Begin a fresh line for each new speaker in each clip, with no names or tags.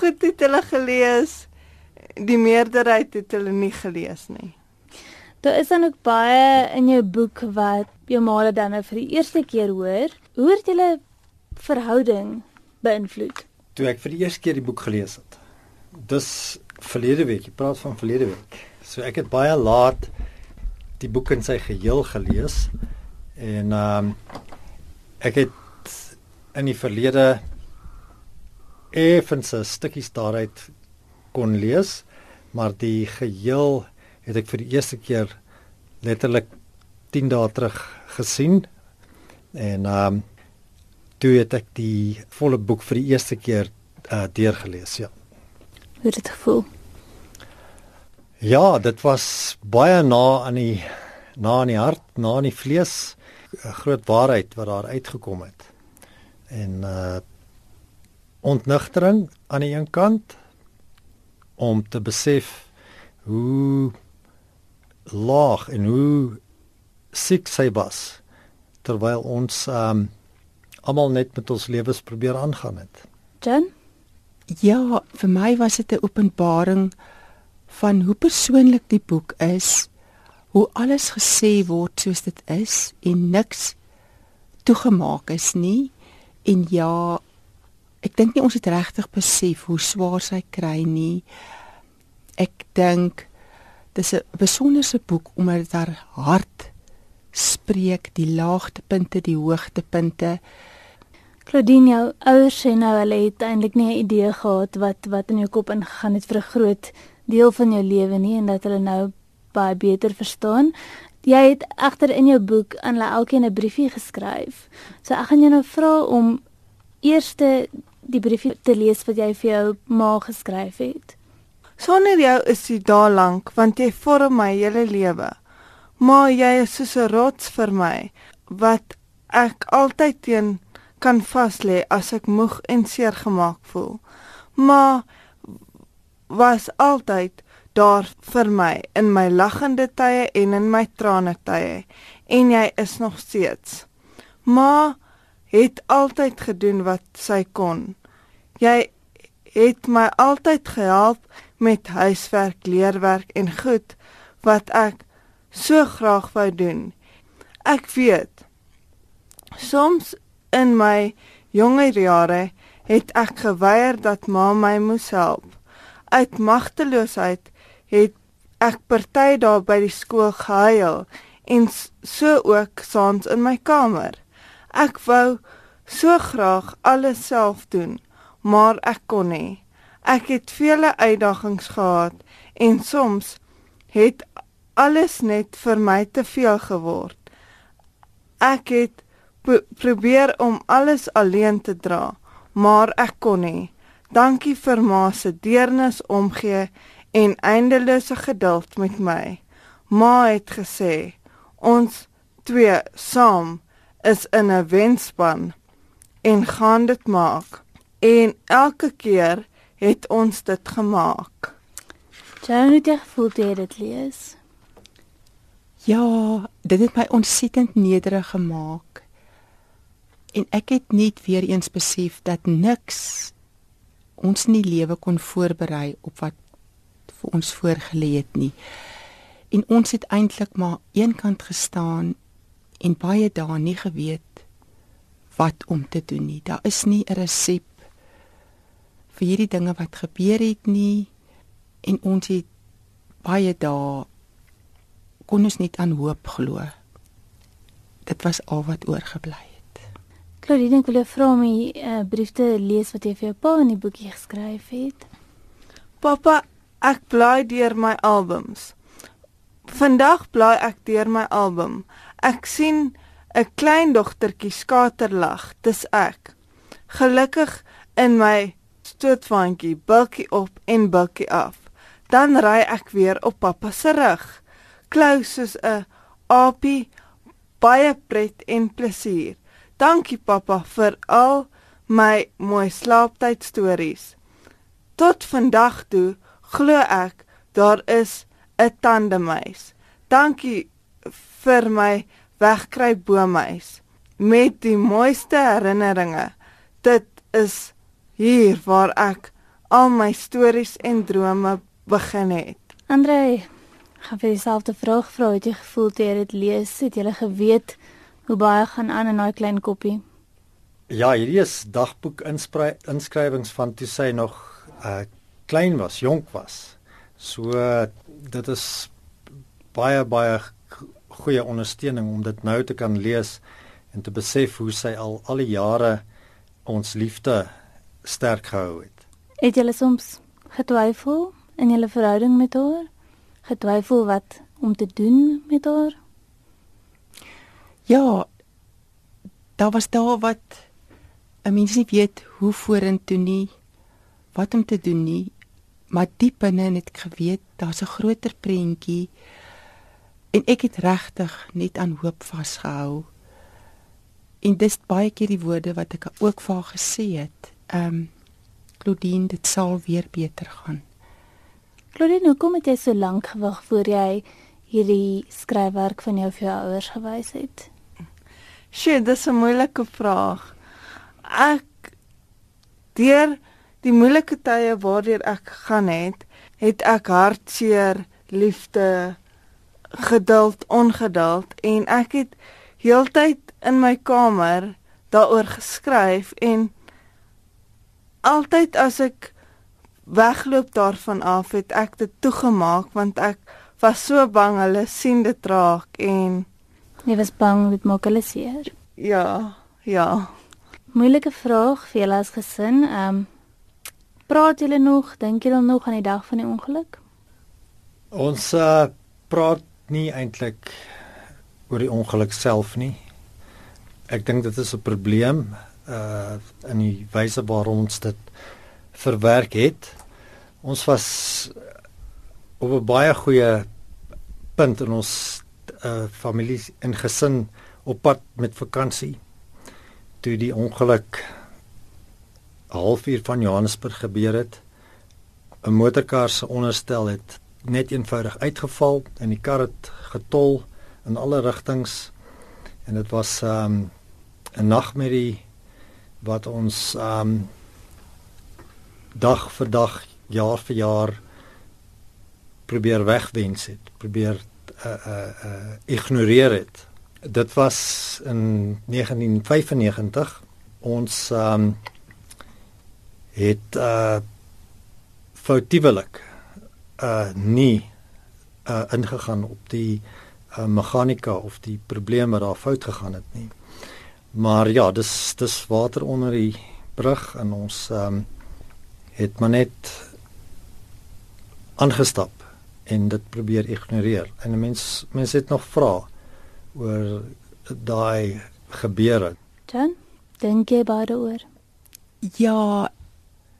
goed het hulle gelees. Die meerderheid het hulle nie gelees nie.
Daar is dan ook baie in jou boek wat jou ma dan nou vir die eerste keer hoor. Hoe het julle verhouding beïnvloed?
Toe ek vir die eerste keer die boek gelees het. Dis verlede week, ek praat van verlede week. So ek het baie laat die boek in sy geheel gelees en ehm um, ek het in die verlede effens 'n stukkies daaruit kon lees, maar die geheel het ek vir die eerste keer letterlik 10 dae terug gesien en ehm um, toe het ek die volle boek vir die eerste keer uh, deurgelees, ja.
Hoe het dit gevoel?
Ja, dit was baie na aan die na aan die hart, na aan die vlees, 'n groot waarheid wat daar uitgekom het. En uh ontnigtering aan die een kant om te besef hoe laag en hoe siek sy was terwyl ons um almal net met ons lewens probeer aangaan het.
Jan?
Ja, vir my was dit 'n openbaring van hoe persoonlik die boek is, hoe alles gesê word soos dit is en niks toegemaak is nie. En ja, ek dink nie ons het regtig besef hoe swaar sy kry nie. Ek dink dis 'n besonderse boek omdat dit haar hart spreek, die laagtepunte, die hoogtepunte.
Claudine, jou ouers sê nou hulle het eintlik nie 'n idee gehad wat wat in jou kop ingegaan het vir 'n groot deel van jou lewe nie en dat hulle nou baie beter verstaan. Jy het agter in jou boek aan hulle elkeen 'n briefie geskryf. So ek gaan jou nou vra om eers die briefie te lees wat jy vir jou ma geskryf het.
Sonder jou is jy daar lank want jy vorm my hele lewe. Maar jy is soos 'n rots vir my wat ek altyd teen kan vas lê as ek moeg en seer gemaak voel. Maar was altyd daar vir my in my lagende tye en in my trane tye en jy is nog steeds. Maar het altyd gedoen wat sy kon. Jy het my altyd gehelp met huiswerk, leerwerk en goed wat ek so graag wou doen. Ek weet soms in my jonger jare het ek geweier dat ma my moes help. Uit magteloosheid het ek party daar by die skool gehuil en so ook saans in my kamer. Ek wou so graag alles self doen maar ek kon nie. Ek het vele uitdagings gehad en soms het alles net vir my te veel geword. Ek het probeer om alles alleen te dra, maar ek kon nie. Dankie vir ma se deernis omgee en eindelose geduld met my. Ma het gesê ons twee saam is in 'n wenspan en gaan dit maak en elke keer het ons dit gemaak.
Jy het jy gevoel toe jy dit lees?
Ja, dit het my ontsettend nederig gemaak. En ek het net weer eens besef dat niks ons nie lewe kon voorberei op wat vir ons voorgelê het nie. En ons het eintlik maar eenkant gestaan en baie dae nie geweet wat om te doen nie. Daar is nie 'n resep vir hierdie dinge wat gebeur het nie en ons het baie dae kon ons net aan hoop glo. Dit was al wat oorgebly het.
Claudine, ek wil jou vra om 'n uh, brief te lees wat jy vir jou pa in die boekie geskryf het.
Pappa, ek bly deur my albums. Vandag bly ek deur my album. Ek sien 'n klein dogtertjie skaterlag. Dis ek. Gelukkig in my stootwaandjie, bulkie op en bulkie af. Dan ry ek weer op pappa se rug. Klou soos 'n aapie, baie pret en plesier. Dankie pappa vir al my mooi slaaptyd stories. Tot vandag toe glo ek daar is 'n tandemuis. Dankie vir my wegkruip boemuis met die mooiste herinneringe. Dit is hier waar ek al my stories en drome begin het.
Andre, gaan vir dieselfde vraag vra, het jy gevoel toe jy dit lees, het jy geweet hoe baie gaan aan in daai klein koppie?
Ja, hierdie is dagboek inskrywings van toe sy nog uh klein was, jonk was. So dit is baie baie goeie ondersteuning om dit nou te kan lees en te besef hoe sy al al die jare ons liefde sterk gehou het.
Het jy soms getwyfel in julle verhouding met haar? Getwyfel wat om te doen met haar?
Ja, daar was daar wat 'n mens nie weet hoe vorentoe nie, wat om te doen nie, maar diep binne het ek geweet daar's 'n groter prentjie en ek het regtig net aan hoop vasgehou. En dis baie keer die woorde wat ek ook vir haar gesê het. Ehm um, Claudine, dit sal weer beter gaan.
Claudine, hoekom het jy so lank gewag voor jy hierdie skryfwerk van jou vir jou ouers gewys het?
Sjoe, dis 'n moeilike vraag. Ek deur die moeilike tye waardeur ek gegaan het, het ek hartseer, liefde, geduld, ongeduld en ek het heeltyd in my kamer daaroor geskryf en altyd as ek wegloop daarvan af het ek dit toegemaak want ek was so bang hulle sien dit raak en
jy was bang dit maak hulle seer.
Ja, ja.
Moeilike vraag vir julle as gesin. Ehm um, praat julle nog, dink julle nog aan die dag van die ongeluk?
Ons uh, praat nie eintlik oor die ongeluk self nie. Ek dink dit is 'n probleem uh in die wyse waarop ons dit verwerk het. Ons was op 'n baie goeie punt in ons uh familie en gesin op pad met vakansie. Toe die ongeluk halfuur van Johannesburg gebeur het. 'n Motorkar se onderstel het net eenvoudig uitgeval en die kar het getol in alle rigtings en dit was um 'n nagmerrie wat ons um dag vir dag, jaar vir jaar probeer wegwens het, probeer uh uh uh ignoreer het. Dit was in 1995 ons um het uh foutiewelik uh nie uh ingegaan op die uh meganika of die probleme daar fout gegaan het nie. Maar ja, dis dis water onder die brug en ons um het maar net aangestap en dit probeer ignoreer. En 'n mens mens het nog vra oor daai gebeure.
Dan dink jy baie daaroor?
Ja,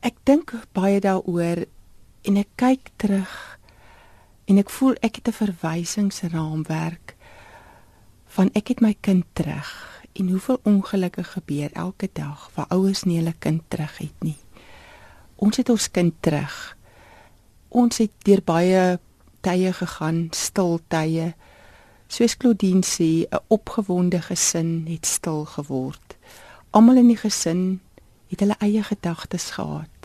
ek dink baie daaroor en ek kyk terug en ek voel ek het 'n verwysingsraamwerk van ek het my kind terug en hoeveel ongelukke gebeur elke dag waar ouers nie hulle kind terug het nie. Ons het ons kind terug. Ons het deur baie tye gegaan, stil tye. Soos Claudine sê, 'n opgewonde gesin het stil geword. Almal in die gesin het hulle eie gedagtes gehad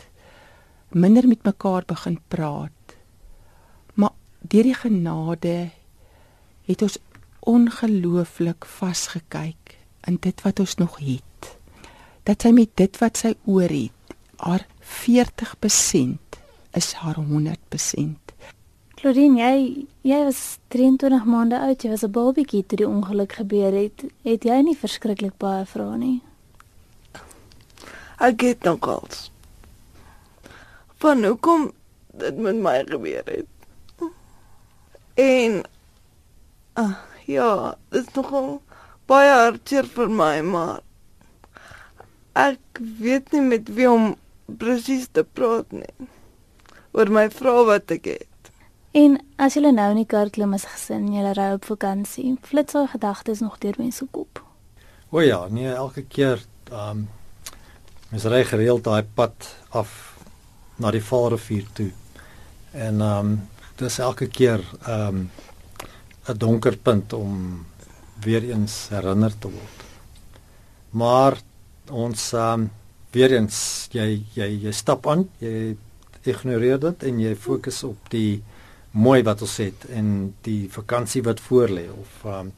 minder met mekaar begin praat. Maar deur die genade het ons ongelooflik vasgekyk in dit wat ons nog het. Dat sy met dit wat sy oor het, haar 40% is haar 100%.
Claudine, jy jy was 23 maande oud, jy was 'n babietjie toe die ongeluk gebeur het. Het jy nie verskriklik baie vrae nie?
Ek het nog gals van hoekom dit met my gebeur het. En uh, ja, dit is nogal baie hartseer vir my, maar ek weet nie met wie om presies te praat nie oor my vrou wat ek het.
En as jy nou in die kar klim as gesin, jy ry op vakansie, flits daai gedagtes nog deur mense kop.
O ja, nee, elke keer ehm um, mens ry gereeld daai pad af na die Vaalrivier toe. En ehm um, dis elke keer ehm um, 'n donker punt om weer eens herinner te word. Maar ons um, weer eens jy jy jy stap aan, jy ignoreer dit en jy fokus op die mooi wat ons het en die vakansie wat voorlê of um,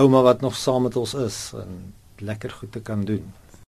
ouma wat nog saam met ons is en lekker goed te kan doen.